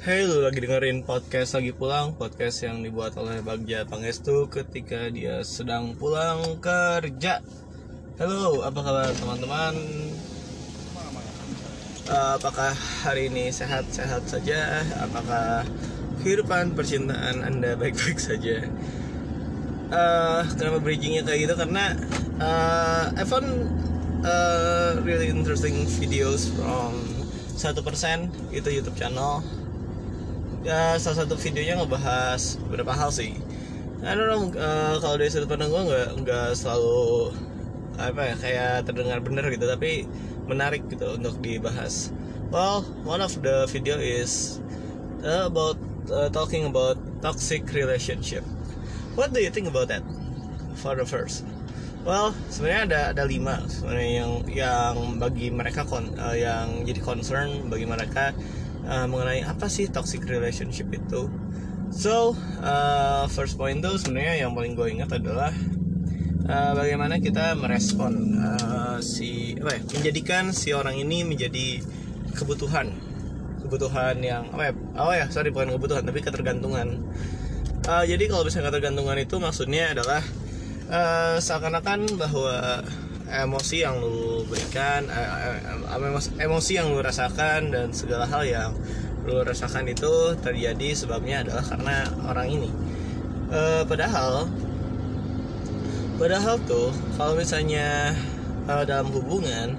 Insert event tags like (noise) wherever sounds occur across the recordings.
Hey, lu lagi dengerin podcast lagi pulang, podcast yang dibuat oleh Bagja Pangestu ketika dia sedang pulang kerja. Halo, apa kabar teman-teman? Apakah hari ini sehat-sehat saja? Apakah kehidupan percintaan Anda (laughs) baik-baik saja? Eh, kenapa bridgingnya kayak gitu? Karena eh, I found uh, really interesting videos from 1% itu YouTube channel ya salah satu videonya ngebahas beberapa hal sih. I don't know uh, kalau dari sudut pandang gue nggak nggak selalu apa ya kayak terdengar bener gitu tapi menarik gitu untuk dibahas. Well one of the video is uh, about uh, talking about toxic relationship. What do you think about that? For the first. Well sebenarnya ada ada lima sebenarnya yang yang bagi mereka kon, uh, yang jadi concern bagi mereka uh, mengenai apa sih toxic relationship itu. So uh, first point tuh sebenarnya yang paling gue ingat adalah uh, bagaimana kita merespon uh, si apa ya, menjadikan si orang ini menjadi kebutuhan kebutuhan yang apa ya oh ya sorry bukan kebutuhan tapi ketergantungan uh, jadi kalau misalnya ketergantungan itu maksudnya adalah uh, seakan-akan bahwa emosi yang lu berikan uh, emosi yang lu rasakan dan segala hal yang lu rasakan itu terjadi sebabnya adalah karena orang ini. Uh, padahal padahal tuh kalau misalnya uh, dalam hubungan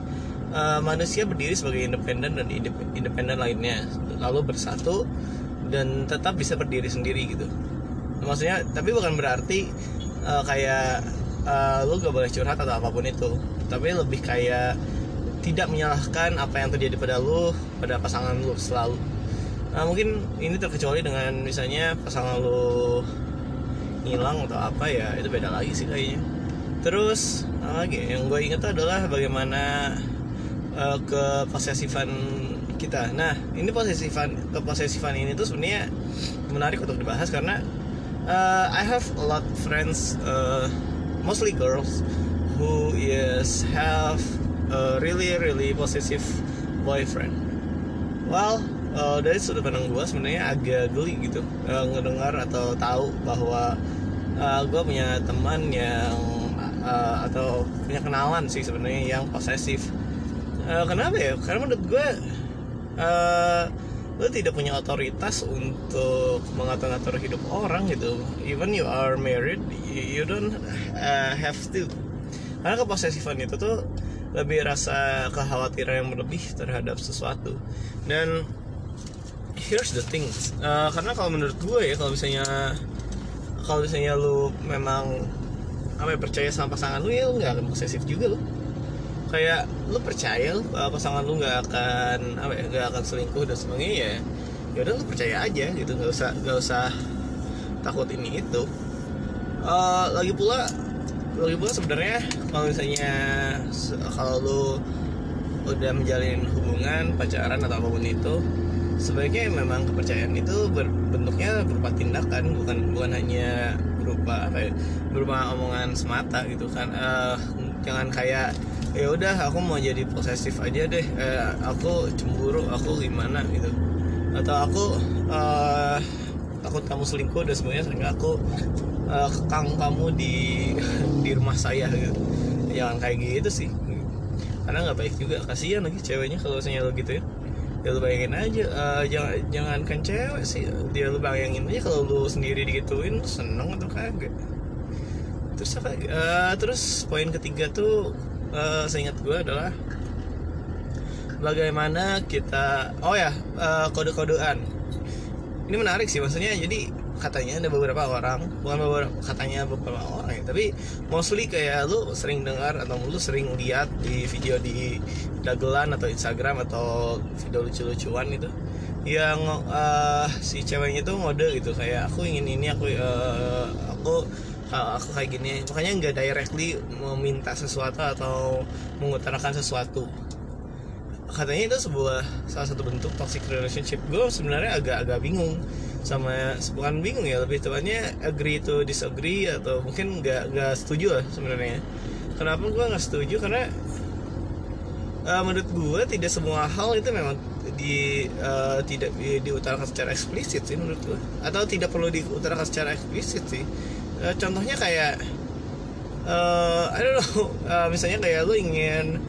uh, manusia berdiri sebagai independen dan independen lainnya. Lalu bersatu dan tetap bisa berdiri sendiri gitu. Maksudnya tapi bukan berarti uh, kayak uh, lu gak boleh curhat atau apa pun itu tapi lebih kayak tidak menyalahkan apa yang terjadi pada lu pada pasangan lu selalu. Nah mungkin ini terkecuali dengan misalnya pasangan lu hilang atau apa ya itu beda lagi sih kayaknya. Terus lagi yang gue ingat adalah bagaimana uh, keposesifan kita. Nah ini posesifan keposesifan ini tuh sebenarnya menarik untuk dibahas karena uh, I have a lot of friends uh, mostly girls who is have a really really possessive boyfriend. Well uh, dari sudut pandang gue sebenarnya agak geli gitu uh, ngedengar atau tahu bahwa uh, gue punya teman yang uh, atau punya kenalan sih sebenarnya yang posesif. Uh, kenapa ya? Karena menurut gue uh, lu tidak punya otoritas untuk mengatur-ngatur hidup orang gitu. Even you are married you don't uh, have to karena keposesifan itu tuh lebih rasa kekhawatiran yang berlebih terhadap sesuatu. Dan here's the thing uh, karena kalau menurut gue ya kalau misalnya kalau misalnya lu memang apa ya, percaya sama pasangan lu ya lu nggak akan posesif juga lu. Kayak lu percaya lu pasangan lu nggak akan apa ya nggak akan selingkuh dan sebagainya ya ya udah lu percaya aja gitu nggak usah nggak usah takut ini itu. Uh, lagi pula lagi pula sebenarnya kalau misalnya kalau lu udah menjalin hubungan pacaran atau apa pun itu sebaiknya memang kepercayaan itu berbentuknya berupa tindakan bukan bukan hanya berupa apa ya berupa omongan semata gitu kan. Uh, jangan kayak ya udah aku mau jadi posesif aja deh eh, aku cemburu aku gimana gitu. Atau aku uh, takut kamu selingkuh dan semuanya sehingga aku uh, kekang kamu di di rumah saya gitu. Jangan kayak gitu sih. Karena nggak baik juga. Kasihan lagi ceweknya kalau misalnya lo gitu ya. Ya lu bayangin aja uh, jangan jangan kan cewek sih. Dia lu bayangin aja kalau lu sendiri digituin seneng atau kagak. Terus apa uh, terus poin ketiga tuh uh, seingat gue adalah bagaimana kita oh ya uh, kode-kodean. Ini menarik sih maksudnya. Jadi katanya ada beberapa orang bukan beberapa katanya beberapa orang ya tapi mostly kayak lu sering dengar atau lu sering lihat di video di dagelan atau Instagram atau video lucu-lucuan itu yang uh, si ceweknya tuh ngode gitu kayak aku ingin ini aku uh, aku aku kayak gini makanya nggak directly meminta sesuatu atau mengutarakan sesuatu katanya itu sebuah salah satu bentuk toxic relationship. Gue sebenarnya agak-agak bingung sama bukan bingung ya lebih tepatnya agree to disagree atau mungkin nggak nggak setuju lah sebenarnya. Kenapa gue nggak setuju? Karena uh, menurut gue tidak semua hal itu memang di uh, tidak di, diutarakan secara eksplisit sih menurut gue atau tidak perlu diutarakan secara eksplisit sih. Uh, contohnya kayak uh, I don't know uh, (laughs) misalnya kayak lu ingin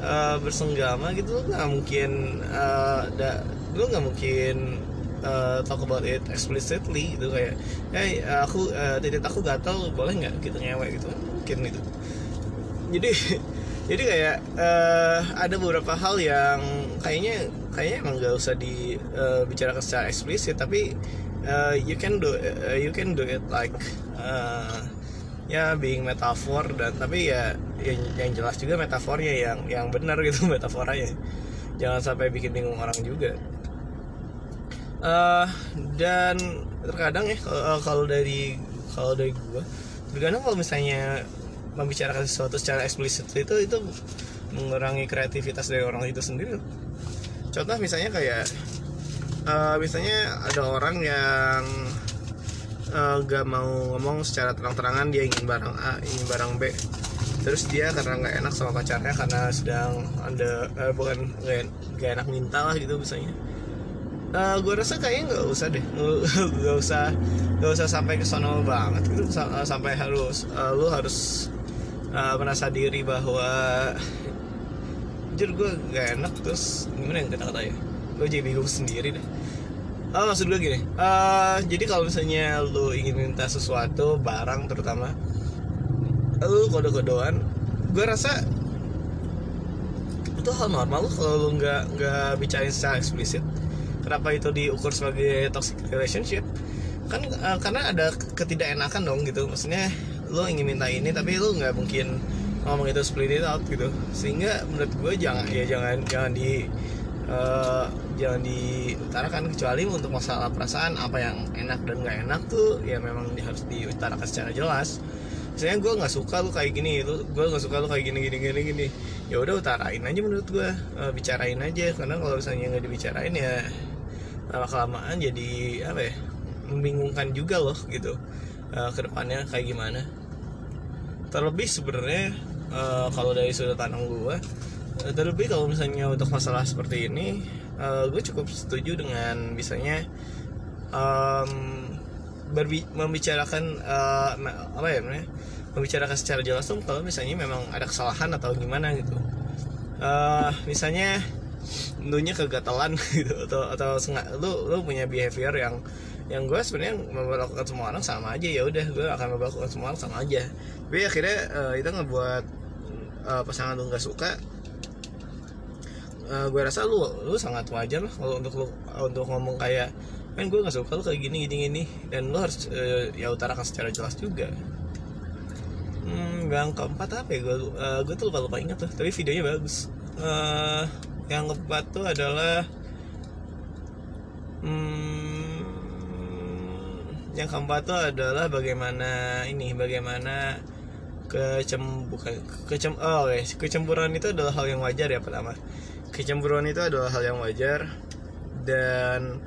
uh, bersenggama gitu lu nggak mungkin uh, da, lu nggak mungkin uh, talk about it explicitly gitu kayak hey aku uh, titik aku gatal boleh nggak gitu ngewe? gitu mungkin itu jadi (laughs) jadi kayak uh, ada beberapa hal yang kayaknya kayaknya emang gak usah dibicarakan uh, secara eksplisit tapi uh, you can do uh, you can do it like uh, ya being metafor dan tapi ya yang, yang jelas juga metafornya yang yang benar gitu (laughs) metaforanya. Jangan sampai bikin bingung orang juga. Uh, dan terkadang ya kalau dari kalau dari gue terkadang kalau misalnya membicarakan sesuatu secara eksplisit itu itu mengurangi kreativitas dari orang itu sendiri. Contoh misalnya kayak uh, misalnya ada orang yang uh, gak mau ngomong secara terang-terangan dia ingin barang A ingin barang B terus dia karena nggak enak sama pacarnya karena sedang ada uh, bukan gak, enak minta lah gitu misalnya. Uh, gue rasa kayaknya nggak usah deh nggak (laughs) usah nggak usah sampai ke sono banget gitu sampai harus uh, lu harus uh, merasa diri bahwa jujur gue gak enak terus gimana yang kata-kata ya? Gue jadi bingung sendiri deh. Oh, maksud gue gini, uh, jadi kalau misalnya lu ingin minta sesuatu, barang terutama, lu kode-kodean, gue rasa itu hal normal kalau lu nggak nggak bicarain secara eksplisit. Kenapa itu diukur sebagai toxic relationship? Kan uh, karena ada ketidakenakan dong gitu, maksudnya lo ingin minta ini tapi lo nggak mungkin ngomong itu split it out gitu sehingga menurut gue jangan ya jangan jangan di uh, jangan diutarakan kecuali untuk masalah perasaan apa yang enak dan nggak enak tuh ya memang harus diutarakan secara jelas misalnya gue nggak suka lo kayak gini lu gue nggak suka lo kayak gini gini gini gini. Ya udah utarain aja menurut gue uh, bicarain aja karena kalau misalnya nggak dibicarain ya lama kelamaan jadi apa ya membingungkan juga loh gitu. Uh, ke depannya kayak gimana. Terlebih sebenarnya uh, kalau dari sudut pandang gue uh, terlebih kalau misalnya untuk masalah seperti ini uh, gue cukup setuju dengan misalnya um, berbi membicarakan uh, apa ya namanya membicarakan secara jelas tuh kalau misalnya memang ada kesalahan atau gimana gitu. Uh, misalnya dunya kegatalan (laughs) gitu atau atau lu lu punya behavior yang yang gue sebenarnya melakukan semua orang sama aja ya udah gue akan melakukan semua orang sama aja. Tapi akhirnya uh, itu ngebuat uh, pasangan lu nggak suka uh, gue rasa lu lu sangat wajar lah kalau untuk lu untuk ngomong kayak kan gue nggak suka lu kayak gini gini gini. Dan lu harus uh, ya utarakan secara jelas juga. Hmm, yang keempat apa ya? Gue uh, tuh lupa lupa ingat tuh tapi videonya bagus. Uh, yang keempat tuh adalah hmm, yang keempat tuh adalah bagaimana ini bagaimana kecem bukan kecem oh guys kecemburuan itu adalah hal yang wajar ya pertama. Kecemburuan itu adalah hal yang wajar. Dan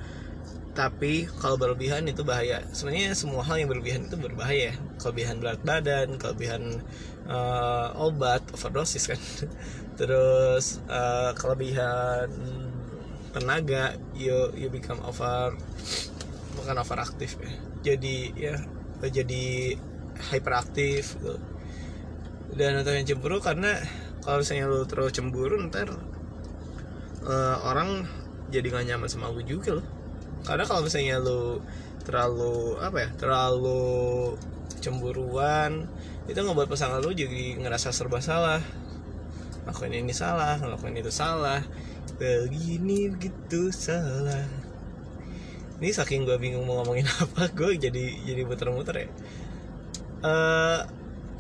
tapi kalau berlebihan itu bahaya. Sebenarnya semua hal yang berlebihan itu berbahaya. Kelebihan berat badan kelebihan uh, obat overdosis kan. (laughs) Terus uh, kelebihan tenaga you you become over bukan overaktif ya. Jadi ya jadi hyperaktif gitu. Dan atau yang cemburu karena kalau misalnya lu terlalu cemburu ntar uh, orang jadi gak nyaman sama lu juga loh karena kalau misalnya lu terlalu apa ya terlalu cemburuan itu ngebuat pasangan lu jadi ngerasa serba salah. Ngelakuin ini salah ngelakuin itu salah. Begini begitu salah. Ini saking gue bingung mau ngomongin (laughs) apa gue jadi jadi muter-muter ya. Uh,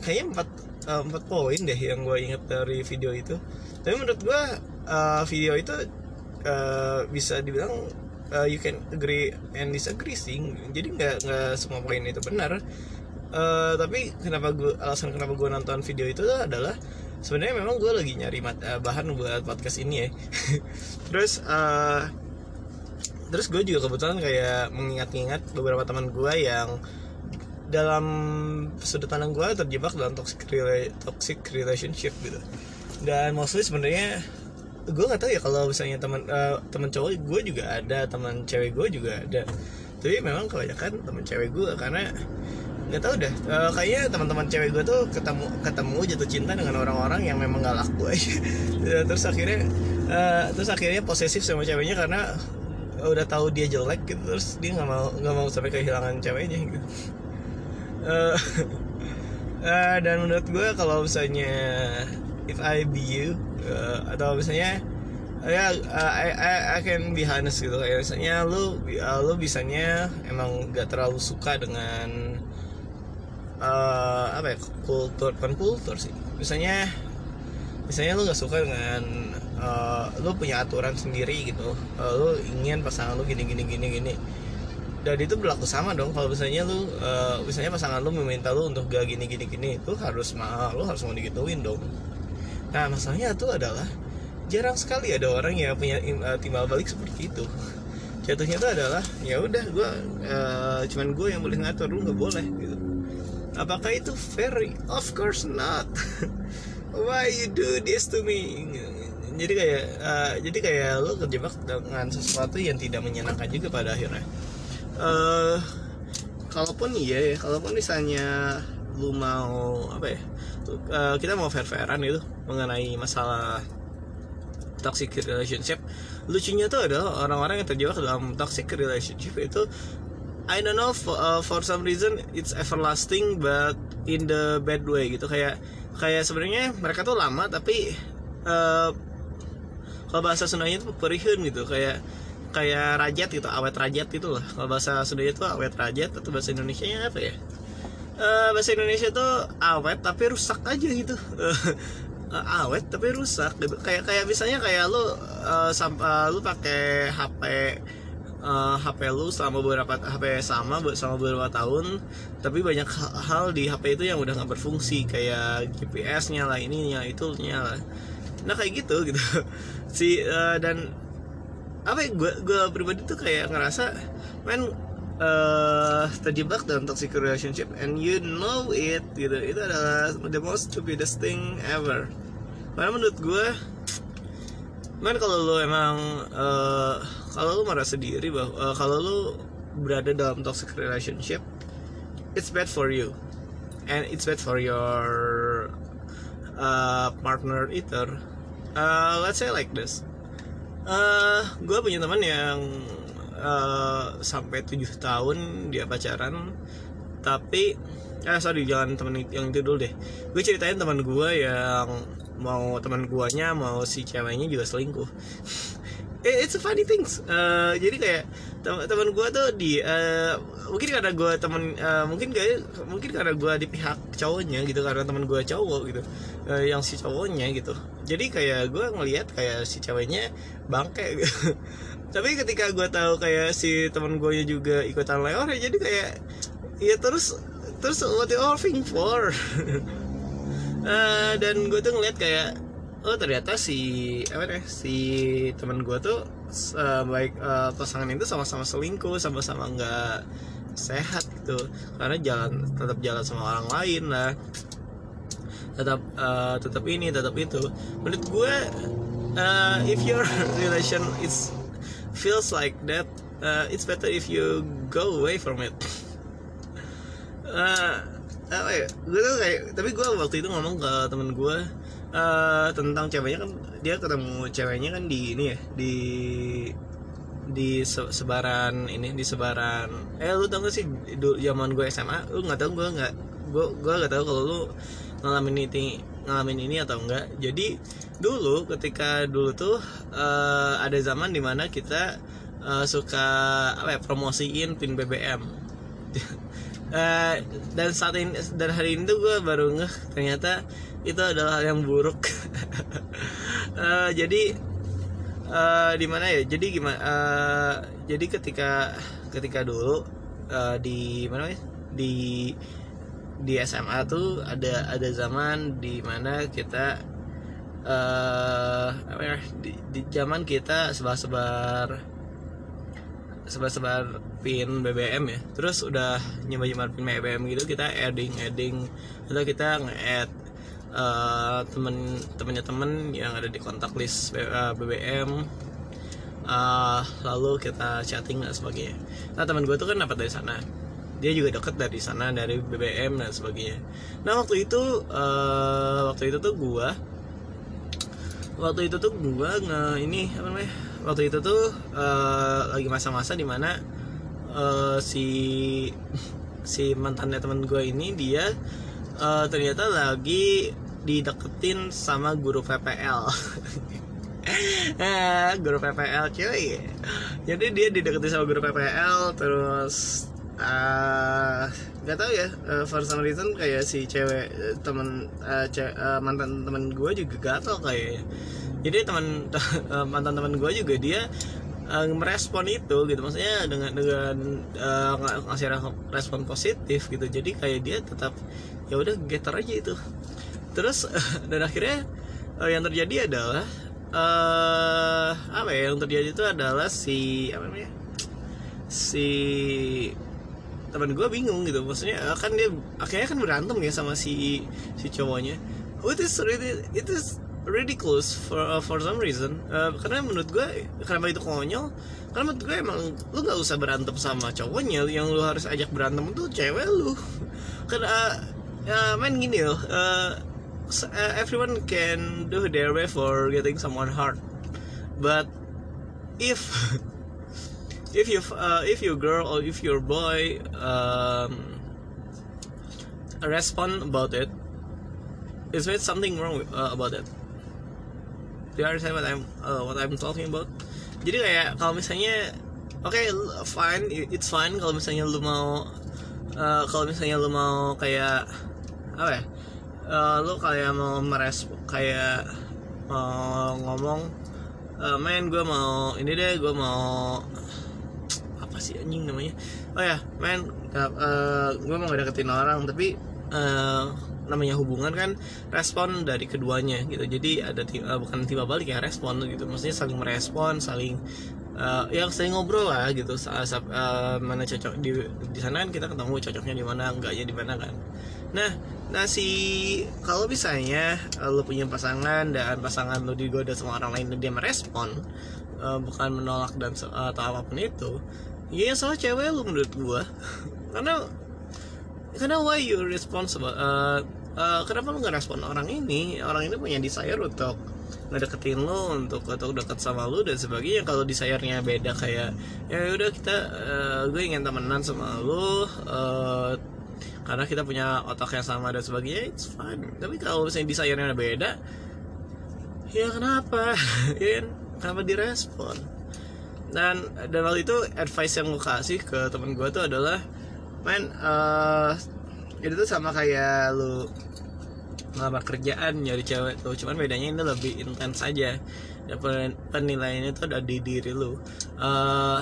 kayaknya empat uh, empat poin deh yang gue inget dari video itu. Tapi menurut gue uh, video itu uh, bisa dibilang uh, you can agree and disagree sih. Jadi nggak nggak semua poin itu benar. Uh, tapi kenapa gue alasan kenapa gue nonton video itu adalah sebenarnya memang gue lagi nyari mat, uh, bahan buat podcast ini ya. (laughs) Terus uh, terus gue juga kebetulan kayak mengingat-ingat beberapa teman gue yang dalam sudut pandang gue terjebak dalam toxic rela toxic relationship gitu. Dan mostly sebenarnya gue nggak tahu ya kalau misalnya teman uh, teman cowok gue juga ada teman cewek gue juga ada. Tapi memang kebanyakan teman cewek gue karena nggak tahu dah uh, kayaknya teman-teman cewek gue tuh ketemu ketemu jatuh cinta dengan orang-orang yang memang gak laku (laughs) aja. Ya, terus akhirnya uh, terus akhirnya posesif sama ceweknya karena udah tahu dia jelek gitu terus dia nggak mau nggak mau sampai kehilangan ceweknya gitu. Uh, uh, (laughs) dan menurut gue kalau misalnya if I be you uh, atau misalnya ya uh, I, I, I can be honest gitu. Kayak misalnya lu uh, lu bisanya emang gak terlalu suka dengan uh, apa ya kultur bukan kultur sih. Misalnya misalnya lu nggak suka dengan uh, lu punya aturan sendiri gitu. Uh, lu ingin pasangan lu gini gini gini gini. Dan itu berlaku sama dong. Kalau misalnya lu uh, misalnya pasangan lu meminta lu untuk gak gini gini gini itu harus mau lu harus mau digituin dong nah masalahnya itu adalah jarang sekali ada orang yang punya uh, timbal balik seperti itu. Jatuhnya itu adalah ya udah gue uh, cuman gue yang boleh ngatur lu nggak boleh gitu. Apakah itu fair? Of course not. (laughs) Why you do this to me? Jadi kayak uh, jadi kayak lu terjebak dengan sesuatu yang tidak menyenangkan juga pada akhirnya. Uh, kalaupun iya ya kalaupun misalnya lu mau apa ya uh, kita mau fair fairan gitu mengenai masalah toxic relationship. Lucunya tuh adalah orang-orang yang terjebak dalam toxic relationship itu I don't know for, uh, for some reason it's everlasting but in the bad way gitu. Kayak kayak sebenarnya mereka tuh lama tapi uh, kalau bahasa Sundanya itu perihun gitu. Kayak kayak rajat gitu awet rajat gitu lah. Kalau bahasa Sundanya itu awet rajat atau bahasa Indonesia nya apa ya? Uh, bahasa Indonesia tuh awet tapi rusak aja gitu (laughs) awet tapi rusak. Kayak kayak misalnya kayak lu uh, uh, lu pakai HP uh, HP lu selama beberapa HP sama selama beberapa tahun tapi banyak hal di HP itu yang udah nggak berfungsi kayak GPS-nya lah ininya itunya lah. Nah kayak gitu gitu. (laughs) Si uh, dan apa ya gue gue pribadi tuh kayak ngerasa men uh, terjebak dalam toxic relationship and you know it gitu. Itu adalah the most stupidest thing ever. Karena menurut gue men kalau lo emang uh, kalau lo merasa sendiri bahwa uh, kalau lo berada dalam toxic relationship it's bad for you. And it's bad for your uh, partner either uh, let's say like this. Uh, gue punya teman yang uh, sampai tujuh tahun dia pacaran. Tapi eh sorry jangan teman yang itu dulu deh. Gue ceritain teman gue yang mau teman guanya mau si ceweknya juga selingkuh. (laughs) It's a funny things. Uh, jadi kayak teman gue tuh di uh, mungkin karena gue teman uh, mungkin kayak mungkin karena gue di pihak cowoknya gitu karena teman gue cowok gitu. Uh, yang si cowoknya gitu. Jadi kayak gue ngelihat kayak si ceweknya bangke. gitu. (laughs) tapi ketika gue tahu kayak si teman gue juga ikutan lewat ya jadi kayak ya terus terus what you all think for? Uh, (laughs) dan gue tuh ngeliat kayak oh ternyata si apa si teman gue tuh uh, baik uh, pasangan itu sama-sama selingkuh sama-sama nggak sehat gitu. Karena jalan tetap jalan sama orang lain lah. Tetap uh, tetap ini tetap itu. Menurut gue uh, if your (laughs) relation is feels like that uh, it's better if you go away from it. (laughs) Uh, apa ya? Gue tuh kayak tapi gue waktu itu ngomong ke temen gue uh, tentang ceweknya kan dia ketemu ceweknya kan di ini ya di di se sebaran ini di sebaran eh lu tau gak sih dulu zaman gue SMA lu nggak tau gue nggak gue gue nggak tahu kalau lu ngalamin ini ngalamin ini atau enggak. Jadi dulu ketika dulu tuh uh, ada zaman di mana kita uh, suka apa ya promosiin pin BBM uh, (laughs) dan saat ini dan hari ini tuh gue baru ngeh ternyata itu adalah yang buruk. Uh, (laughs) jadi uh, di ya? Jadi gimana uh, jadi ketika ketika dulu uh, di mana ya di di SMA tuh ada ada zaman di mana kita uh, apa ya di, di zaman kita sebar-sebar sebar-sebar pin BBM ya. Terus udah nyoba-nyoba pin BBM gitu kita adding adding. Atau kita nge-add uh, temen temennya temen yang ada di kontak list uh, BBM uh, lalu kita chatting dan sebagainya. Nah teman gue tuh kan dapat dari sana dia juga deket dari sana dari BBM dan sebagainya. Nah waktu itu uh, waktu itu tuh gue waktu itu tuh gue nge ini apa namanya waktu itu tuh uh, lagi masa-masa di mana uh, si si mantannya teman gue ini dia uh, ternyata lagi dideketin sama guru PPL (laughs) eh, guru PPL cuy. Jadi dia dideketin sama guru PPL terus nggak uh, tahu ya uh, for some reason kayak si cewek temen uh, ce uh, mantan temen gue juga gatel kayaknya jadi teman uh, (laughs) mantan teman gue juga dia uh, merespon itu gitu. Maksudnya dengan dengan uh, ngasih respon positif gitu. Jadi kayak dia tetap ya udah getter aja itu. Terus (laughs) dan akhirnya uh, yang terjadi adalah uh, apa ya yang terjadi itu adalah si apa namanya si teman gue bingung gitu. Maksudnya kan dia akhirnya kan berantem ya sama si si cowoknya. It is really it is ridiculous for uh, for some reason. Uh, karena menurut gue kenapa itu konyol? Karena menurut gue emang lu nggak usah berantem sama cowoknya. Yang lu harus ajak berantem tuh cewek lu. (laughs) Karena uh, uh, main gini loh uh, everyone can do their way for getting someone hard but if (laughs) if you uh, if your girl or if your boy um, respond about it is there something wrong with, uh, about it? Do you understand what I'm uh, what I'm talking about? Jadi kayak kalau misalnya oke okay, fine it's fine kalau misalnya lu mau uh, kalau misalnya lu mau kayak apa ya? Uh, lu kayak mau merespon kayak mau ngomong uh, main gue mau ini deh gue mau sih anjing namanya. Oh ya main uh, uh, gue mau deketin orang tapi uh, namanya hubungan kan respon dari keduanya gitu. Jadi ada uh, bukan tiba balik ya respon gitu. Maksudnya saling merespon saling uh, yang sering ngobrol lah gitu. Saat, saat uh, mana cocok di di sana kan kita ketemu cocoknya di mana enggaknya di mana kan. Nah nah si kalau misalnya uh, lo punya pasangan dan pasangan lo digoda sama orang lain dan dia merespon uh, bukan menolak dan uh, atau apa pun itu ya yang salah cewek lu menurut gua. Karena karena why you responsible? Uh, uh, kenapa lu nggak respon orang ini? Orang ini punya desire untuk ngedeketin lo untuk untuk deket sama lo dan sebagainya. Kalau desire-nya beda kayak ya udah kita uh, gue ingin temenan sama lo uh, karena kita punya otak yang sama dan sebagainya it's fine. Tapi kalau misalnya desire-nya beda ya kenapa? (laughs) Ya kenapa direspon dan dan waktu itu advice yang gue kasih ke temen gue tuh adalah main uh, itu tuh sama kayak lu ngelamar kerjaan nyari cewek tuh. Cuman bedanya ini lebih intens aja. Ya, penilaiannya tuh ada di diri lu. Uh,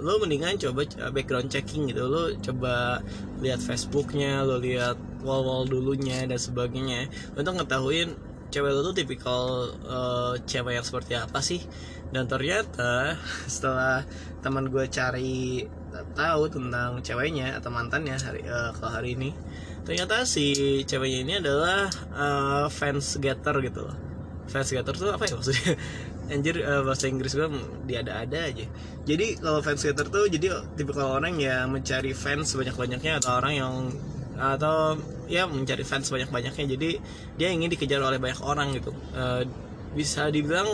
lu mendingan coba background checking gitu. Lu coba lihat Facebooknya lu lihat wall wall dulunya dan sebagainya. Untuk ngetahuin cewek lu tuh tipikal uh, cewek yang seperti apa sih? Dan ternyata (laughs) setelah teman gue cari tahu tentang ceweknya atau mantannya hari uh, kalau hari ini ternyata si ceweknya ini adalah uh, fans getter gitu loh. Fans getter tuh apa ya maksudnya? (laughs) Anjir uh, bahasa Inggris gue diada-ada aja. Jadi kalau fans getter tuh jadi tipe kalau orang yang mencari fans banyak-banyaknya atau orang yang atau ya mencari fans banyak-banyaknya. Jadi dia ingin dikejar oleh banyak orang gitu. Uh, bisa dibilang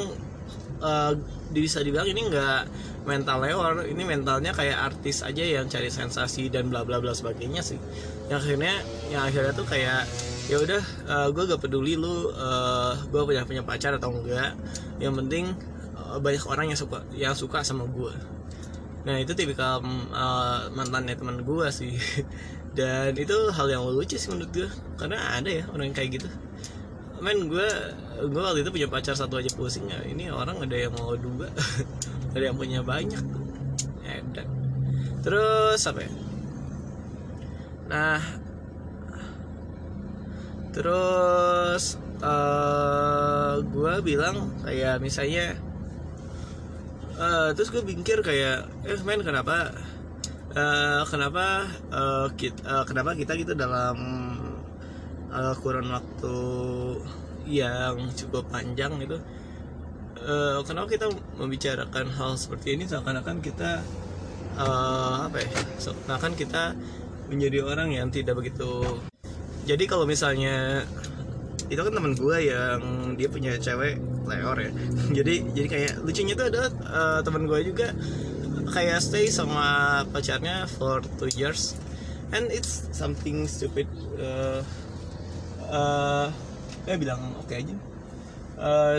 uh, bisa dibilang ini enggak mental leor ini mentalnya kayak artis aja yang cari sensasi dan bla bla bla sebagainya sih. Yang akhirnya yang akhirnya tuh kayak ya udah uh, gue gak peduli lu uh, gue punya punya pacar atau enggak yang penting uh, banyak orang yang suka yang suka sama gue nah itu tipikal uh, mantannya teman gue sih (laughs) dan itu hal yang lucu sih menurut gue karena ada ya orang yang kayak gitu. Men gue gue waktu itu punya pacar satu aja pusing ya. Ini orang ada yang mau dua. (laughs) Ada yang punya banyak. Edan. Terus apa ya? Nah. Terus uh, gue bilang kayak misalnya uh, terus gue bingkir kayak eh men kenapa uh, kenapa uh, kita, uh, kenapa kita gitu dalam uh, kurun waktu yang cukup panjang gitu? Uh, kenapa kita membicarakan hal seperti ini? Seakan-akan kita uh, apa ya seakan kita menjadi orang yang tidak begitu. Jadi kalau misalnya itu kan teman gue yang dia punya cewek leor ya. (laughs) Jadi jadi kayak lucunya tuh ada uh, teman gue juga kayak stay sama pacarnya for two years. And it's something stupid uh, uh, eh bilang oke okay aja. Uh,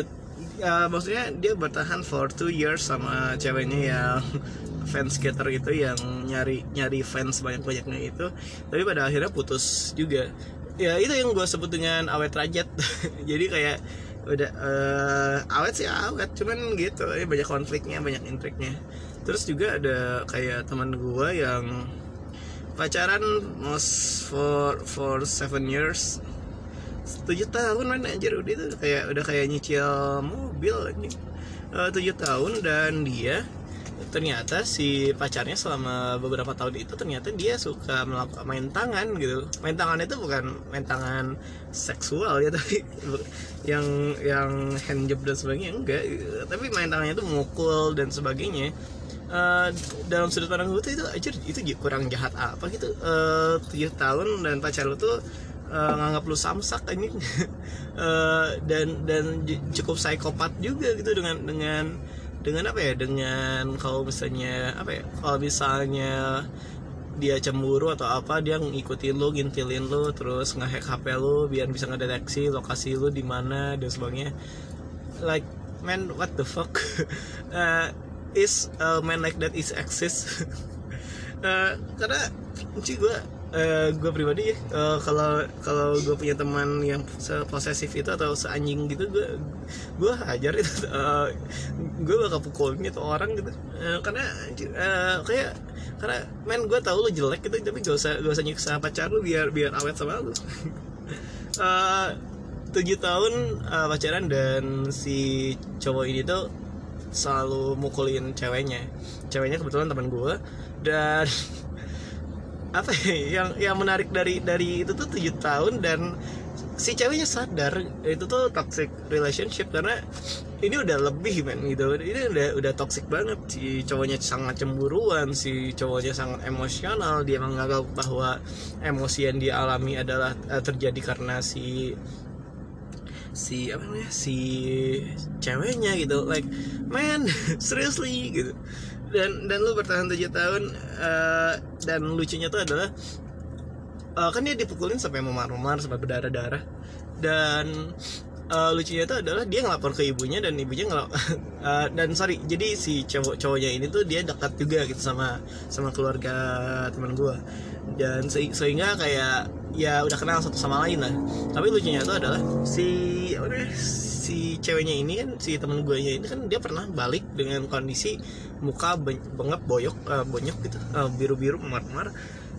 ya maksudnya dia bertahan for two years sama ceweknya (laughs) yang fans skater gitu yang nyari nyari fans banyak banyaknya itu. Tapi pada akhirnya putus juga. Ya itu yang gue sebut dengan awet rajat. (laughs) Jadi kayak udah uh, awet sih awet cuman gitu. Ya banyak konfliknya banyak intriknya terus juga ada kayak teman gue yang pacaran most for for seven years. Tujuh tahun mana anjir. Udah itu kayak udah kayak nyicil mobil anjing. Uh, tujuh tahun dan dia ternyata si pacarnya selama beberapa tahun itu ternyata dia suka melakukan main tangan gitu. Main tangan itu bukan main tangan seksual ya (laughs) tapi yang yang handjob dan sebagainya enggak. Tapi main tangannya itu memukul dan sebagainya uh, dalam sudut pandang gue tuh itu aja itu kurang jahat apa gitu. Uh, tujuh tahun dan pacar lu tuh uh, nganggap lu samsak ini uh, (laughs) dan dan cukup psikopat juga gitu dengan dengan dengan apa ya dengan kalau misalnya apa ya kalau misalnya dia cemburu atau apa dia ngikutin lu ngintilin lu terus ngehack HP lu biar bisa ngedeteksi lokasi lu di mana dan sebagainya. Like man what the fuck? Uh, (laughs) is a man like that is exist (laughs) uh, karena sih gue uh, gue pribadi ya uh, kalau kalau gue punya teman yang posesif itu atau seanjing gitu gue gue hajar itu. (laughs) Uh, gue bakal pukulin itu orang gitu. Uh, karena uh, kayak karena men gue tau lu jelek gitu tapi gak usah gak usah nyiksa pacar lu biar biar awet sama lu. (laughs) Uh, tujuh tahun uh, pacaran dan si cowok ini tuh selalu mukulin ceweknya. Ceweknya kebetulan teman gue dan (laughs) apa ya yang yang menarik dari dari itu tuh tujuh tahun dan si ceweknya sadar itu tuh toxic relationship karena ini udah lebih men gitu. Ini udah udah toxic banget. Si cowoknya sangat cemburuan si cowoknya sangat emosional. Dia menganggap bahwa emosi yang dia alami adalah uh, terjadi karena si si apa namanya si ceweknya gitu like man (laughs) seriously? gitu. Dan dan lu bertahan tujuh tahun uh, dan lucunya tuh adalah uh, kan dia dipukulin sampai memar-memar sampai berdarah-darah. Dan uh, lucunya itu adalah dia ngelapor ke ibunya dan ibunya ngelap uh, (laughs) dan sorry jadi si cowok cowoknya ini tuh dia dekat juga gitu sama sama keluarga teman gue dan se sehingga kayak ya udah kenal satu sama lain lah. Tapi lucunya itu adalah si apa si ceweknya ini kan si temen gue ini kan dia pernah balik dengan kondisi muka bengap boyok uh, bonyok gitu uh, biru-biru memar-memar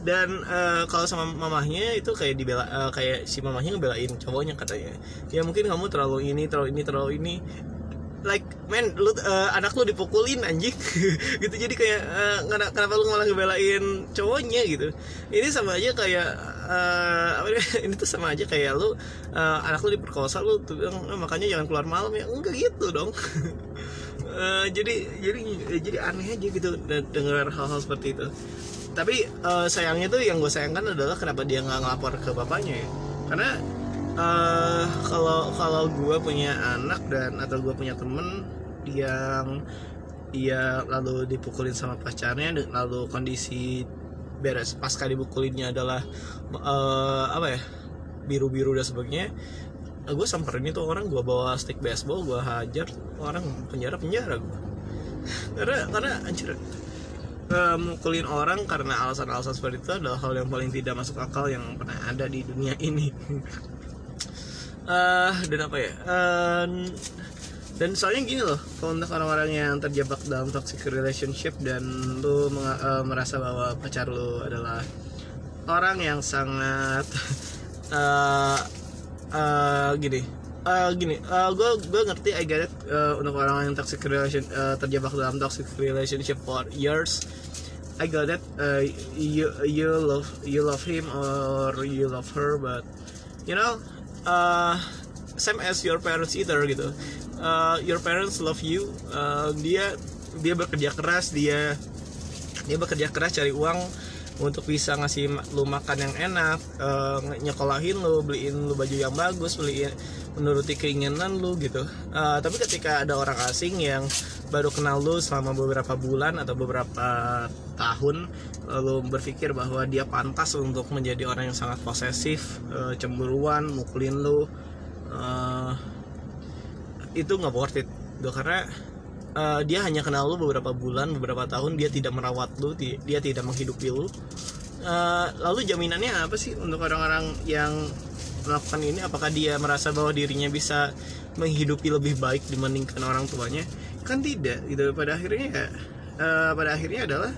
dan uh, kalau sama mamahnya itu kayak dibela uh, kayak si mamahnya ngebelain cowoknya katanya. Ya mungkin kamu terlalu ini terlalu ini terlalu ini. Like man lu uh, anak lu dipukulin anjing. (laughs) Gitu jadi kayak uh, kenapa lu malah ngebelain cowoknya gitu. Ini sama aja kayak uh, apa (laughs) ini tuh sama aja kayak lu uh, anak lu diperkosa lu tuh makanya jangan keluar malam ya. Enggak gitu dong. Uh, (laughs) jadi jadi jadi aneh aja gitu dengar hal-hal seperti itu tapi uh, sayangnya tuh yang gue sayangkan adalah kenapa dia nggak ngelapor ke bapaknya ya. Karena uh, kalau kalau gue punya anak dan atau gue punya temen yang dia lalu dipukulin sama pacarnya lalu kondisi beres pasca dipukulinnya adalah uh, apa ya biru biru dan sebagainya uh, gue samperin itu orang gue bawa stick baseball gue hajar orang penjara penjara gue. (laughs) Karena karena anjir uh, mukulin orang karena alasan-alasan seperti itu adalah hal yang paling tidak masuk akal yang pernah ada di dunia ini. Uh, (laughs) dan apa ya? Uh, dan soalnya gini loh kalau untuk orang-orang yang terjebak dalam toxic relationship dan lu uh, merasa bahwa pacar lu adalah orang yang sangat uh, (laughs) uh, gini uh, gini uh, gue gue ngerti I get it uh, untuk orang yang toxic relation uh, terjebak dalam toxic relationship for years. I got it uh, you you love you love him or you love her but you know uh, same as your parents either gitu. Uh, your parents love you uh, dia dia bekerja keras dia dia bekerja keras cari uang untuk bisa ngasih lu makan yang enak uh, nyekolahin lu beliin lu baju yang bagus beliin menuruti keinginan lu gitu. Uh, tapi ketika ada orang asing yang baru kenal lu selama beberapa bulan atau beberapa tahun lalu berpikir bahwa dia pantas untuk menjadi orang yang sangat posesif uh, cemburuan mukulin lu uh, itu nggak worth it. Duh, karena uh, dia hanya kenal lu beberapa bulan beberapa tahun dia tidak merawat lu dia tidak menghidupi lu. Uh, lalu jaminannya apa sih untuk orang-orang yang melakukan ini apakah dia merasa bahwa dirinya bisa menghidupi lebih baik dibandingkan orang tuanya? Kan tidak gitu. Pada akhirnya ya uh, pada akhirnya adalah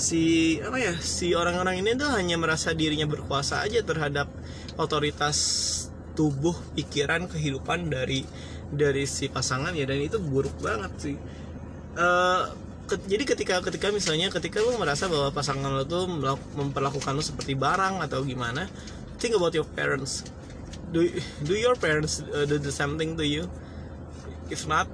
si apa ya si orang-orang ini tuh hanya merasa dirinya berkuasa aja terhadap otoritas tubuh pikiran kehidupan dari dari si pasangan ya. Dan itu buruk banget sih. Uh, ke, jadi ketika ketika misalnya ketika lu merasa bahwa pasangan lo tuh memperlakukan lo seperti barang atau gimana think about your parents. Do do your parents uh, do the same thing to you? If not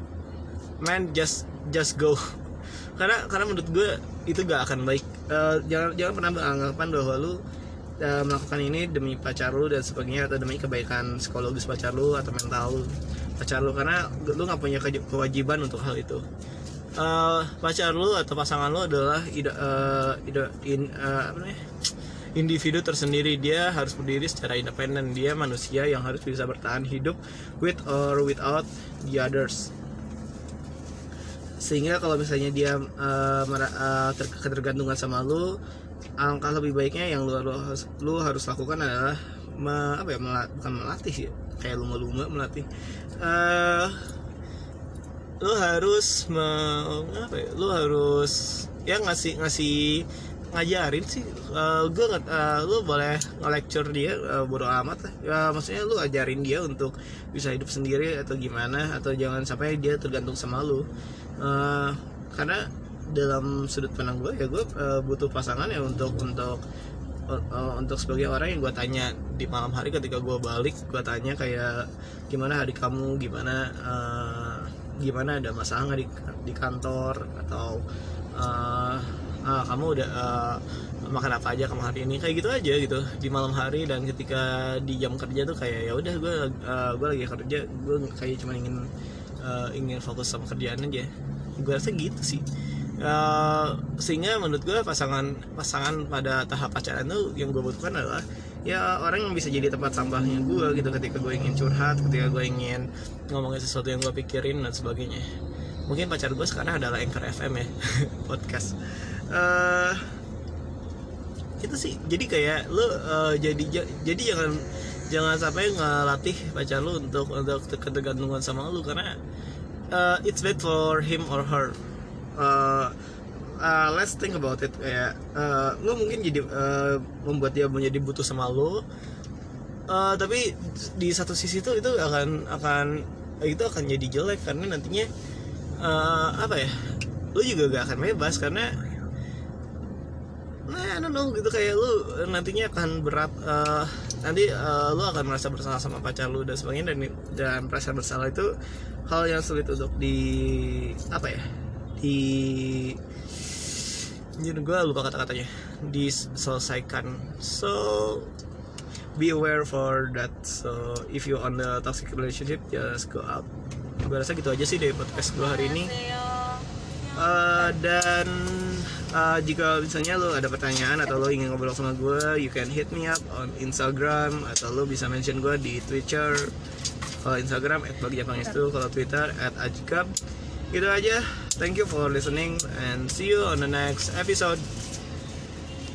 man just just go. (laughs) Karena karena menurut gue itu gak akan baik. Uh, jangan jangan pernah beranggapan bahwa lu uh, melakukan ini demi pacar lu dan sebagainya atau demi kebaikan psikologis pacar lu atau mental lu pacar lu. Karena lu nggak punya kewajiban untuk hal itu. Uh, pacar lu atau pasangan lu adalah ide, uh, ide, in, uh, apa namanya individu tersendiri. Dia harus berdiri secara independen. Dia manusia yang harus bisa bertahan hidup with or without the others. Sehingga kalau misalnya dia uh, uh, ter ketergantungan sama lu angka lebih baiknya yang lu, lu, lu harus lakukan adalah me, apa ya melat, bukan melatih ya kayak lumba-lumba melatih. Uh, lu harus me, apa ya, lu harus ya ngasih ngasih ngajarin sih. Uh, gue nggak uh, lu boleh nge-lecture dia uh, bodo amat ya maksudnya lu ajarin dia untuk bisa hidup sendiri atau gimana atau jangan sampai dia tergantung sama lu. Uh, karena dalam sudut pandang gue ya gue uh, butuh pasangan ya untuk untuk uh, untuk sebagai orang yang gue tanya di malam hari ketika gue balik gue tanya kayak gimana hari kamu? Gimana uh, gimana ada masalah nggak di, di kantor? Atau uh, uh, kamu udah uh, makan apa aja kamu hari ini? Kayak gitu aja gitu di malam hari dan ketika di jam kerja tuh kayak ya udah gue uh, gue lagi kerja gue kayak cuma ingin uh, ingin fokus sama kerjaan aja. Gue rasa gitu sih. Uh, sehingga menurut gue pasangan pasangan pada tahap pacaran tuh yang gue butuhkan adalah ya orang yang bisa jadi tempat sampahnya gue gitu ketika gue ingin curhat ketika gue ingin ngomongin sesuatu yang gue pikirin dan sebagainya. Mungkin pacar gue sekarang adalah anchor FM ya (laughs) podcast uh, itu sih. Jadi kayak lu uh, jadi jadi jangan jangan sampai ngelatih pacar lu untuk untuk ketergantungan sama lu. Karena uh, it's bad for him or her. Uh, uh, let's think about it. Kayak uh, lu mungkin jadi uh, membuat dia menjadi butuh sama lu. Uh, tapi di satu sisi tuh itu akan akan itu akan jadi jelek. Karena nantinya uh, apa ya lu juga gak akan bebas. Karena nah I don't know gitu. Kayak lu nantinya akan berat uh, nanti uh, lu akan merasa bersalah sama pacar lu dan sebagainya. Dan dan perasaan bersalah itu hal yang sulit untuk di apa ya di jadi gue lupa kata-katanya. Diselesaikan. So be aware for that. So if you on the toxic relationship just go out gue rasa gitu aja sih dari podcast gue hari ini. Uh, dan uh, jika misalnya lo ada pertanyaan atau lo ingin ngobrol sama gue you can hit me up on Instagram atau lo bisa mention gue di Twitter. Kalau Instagram at itu kalau Twitter at ajikab. Gitu aja. Thank you for listening and see you on the next episode